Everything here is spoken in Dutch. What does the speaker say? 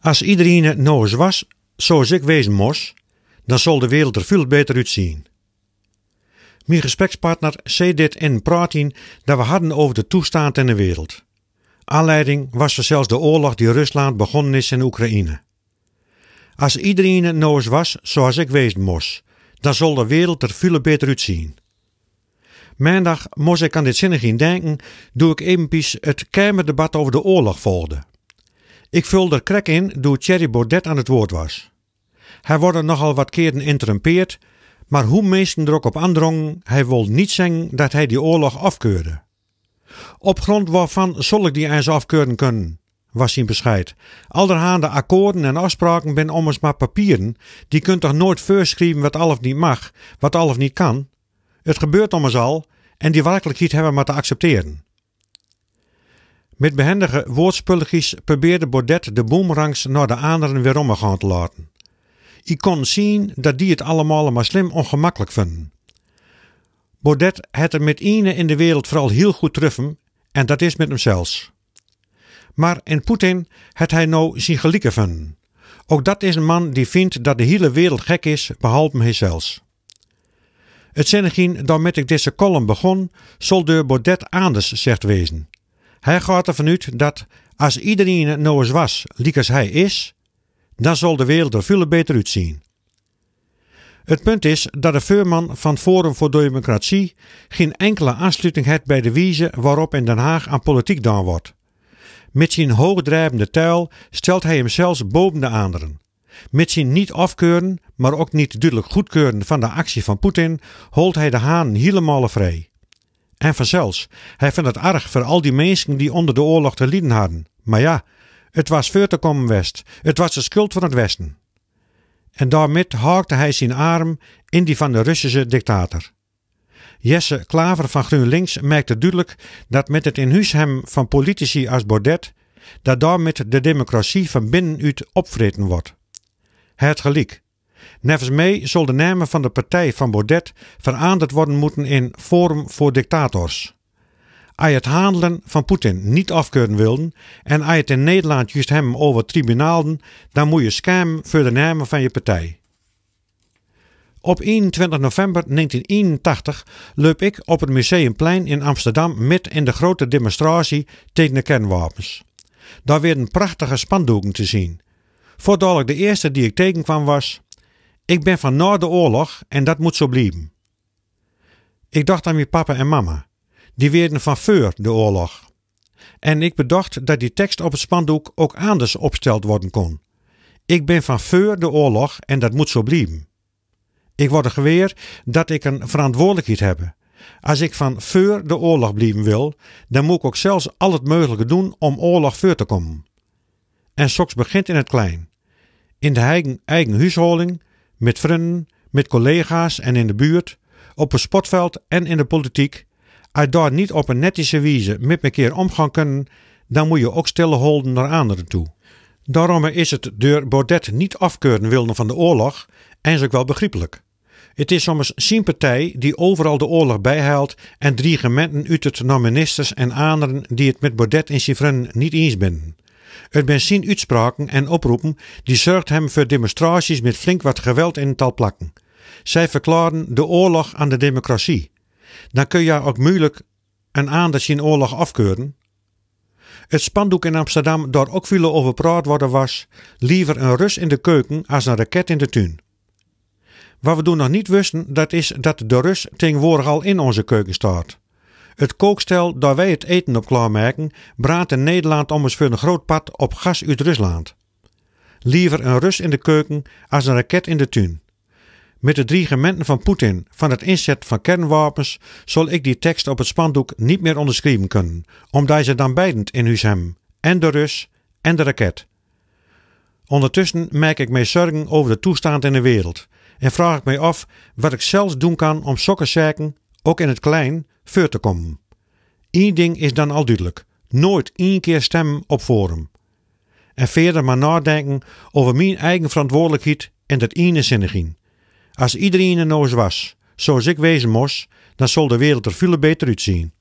Als iedereen nou eens was zoals ik wezen moest, dan zal de wereld er veel beter uitzien. Mijn gesprekspartner zei dit in een praatje dat we hadden over de toestand in de wereld. Aanleiding was zelfs de oorlog die Rusland begonnen is in Oekraïne. Als iedereen nou eens was zoals ik wezen moest, dan zal de wereld er veel beter uitzien. Maandag moest ik aan dit zinniging denken, doe ik evenpies het Kamerdebat over de oorlog volgde. Ik vulde er krek in door Thierry Baudet aan het woord was. Hij wordt nogal wat keren interrumpeerd, maar hoe mensen er ook op aandrongen, hij wil niet zeggen dat hij die oorlog afkeurde. Op grond waarvan zal ik die eens afkeuren kunnen, was zijn bescheid. Allerhande akkoorden en afspraken ben ommers maar papieren, die kunt toch nooit voorschrijven wat al of niet mag, wat al of niet kan. Het gebeurt ommers al, en die werkelijkheid hebben maar te accepteren. Met behendige woordspulletjes probeerde Baudet de boemerangs naar de anderen weer omgaan te laten. Ik kon zien dat die het allemaal maar slim ongemakkelijk vinden. Baudet had er met ene in de wereld vooral heel goed truffen, en dat is met hemzelfs. Maar in Poetin had hij nou zijn gelieken vinden. Ook dat is een man die vindt dat de hele wereld gek is, behalve hijzelfs. Het zinniging dat met ik deze column begon, zal de Baudet anders zegt wezen. Hij gaat ervan uit dat als iedereen nou eens was, liek als hij is, dan zal de wereld er veel beter uitzien. Het punt is dat de voorman van Forum voor Democratie geen enkele aansluiting heeft bij de wijze waarop in Den Haag aan politiek gedaan wordt. Met zijn hoogdrijvende tuil stelt hij hem zelfs boven de anderen. Met zijn niet afkeuren, maar ook niet duidelijk goedkeuren van de actie van Poetin, holt hij de haan helemaal vrij. En vanzelfs, hij vindt het erg voor al die mensen die onder de oorlog te lijden hadden. Maar ja, het was voor te komen West. Het was de schuld van het Westen. En daarmee haakte hij zijn arm in die van de Russische dictator. Jesse Klaver van GroenLinks merkte duidelijk dat met het inhuishem van politici als Baudet, dat daarmee de democratie van binnenuit opvreten wordt. Het gelijk. Nevens mee zal de naam van de partij van Baudet veranderd worden moeten in Forum voor Dictators. Als het handelen van Poetin niet afkeuren wilden en als het in Nederland juist hem over tribunalen, dan moet je scamen voor de namen van je partij. Op 21 november 1981 loop ik op het Museumplein in Amsterdam met in de grote demonstratie tegen de kernwapens. Daar werden prachtige spandoeken te zien. Voordat de eerste die ik tegenkwam was: Ik ben van na de oorlog en dat moet zo blijven. Ik dacht aan mijn papa en mama. Die werden van voor de oorlog. En ik bedacht dat die tekst op het spandoek ook anders opgesteld worden kon. Ik ben van voor de oorlog en dat moet zo blijven. Ik word geweer dat ik een verantwoordelijkheid heb. Als ik van voor de oorlog blijven wil, dan moet ik ook zelfs al het mogelijke doen om oorlog voor te komen. En soks begint in het klein. In de eigen, eigen huishouding, met vrienden, met collega's en in de buurt, op het sportveld en in de politiek. Als daar niet op een nettische wijze met elkaar omgaan kunnen, dan moet je ook stille holden naar anderen toe. Daarom is het door Baudet niet afkeuren wilde van de oorlog, eigenlijk wel begrijpelijk. Het is soms zijn partij die overal de oorlog bijhaalt en drie gemeenten uit het naar ministers en anderen die het met Baudet en zijn niet eens zijn. Het zijn uitspraken en oproepen die zorgt hem voor demonstraties met flink wat geweld in tal plakken. Zij verklaren de oorlog aan de democratie. Dan kun je ook moeilijk een aan dat oorlog afkeuren. Het spandoek in Amsterdam, daar ook veel over praat worden was, liever een rus in de keuken als een raket in de tuin. Wat we toen nog niet wisten, dat is dat de Rus tegenwoordig al in onze keuken staat. Het kookstel daar wij het eten op klaarmaken, braadt in Nederland om eens voor een groot pad op gas uit Rusland. Liever een Rus in de keuken als een raket in de tuin. Met de drie gementen van Poetin van het inzet van kernwapens zal ik die tekst op het spandoek niet meer onderschrijven kunnen, omdat ze dan beiden in huis hebben, en de Rus en de raket. Ondertussen maak ik mij zorgen over de toestand in de wereld en vraag ik mij af wat ik zelfs doen kan om zaken, ook in het klein, voor te komen. Eén ding is dan al duidelijk: nooit één keer stemmen op Forum. En verder maar nadenken over mijn eigen verantwoordelijkheid en dat ene zinniging. Als iedereen er nou eens was, zoals ik wezen moest, dan zal de wereld er veel beter uitzien.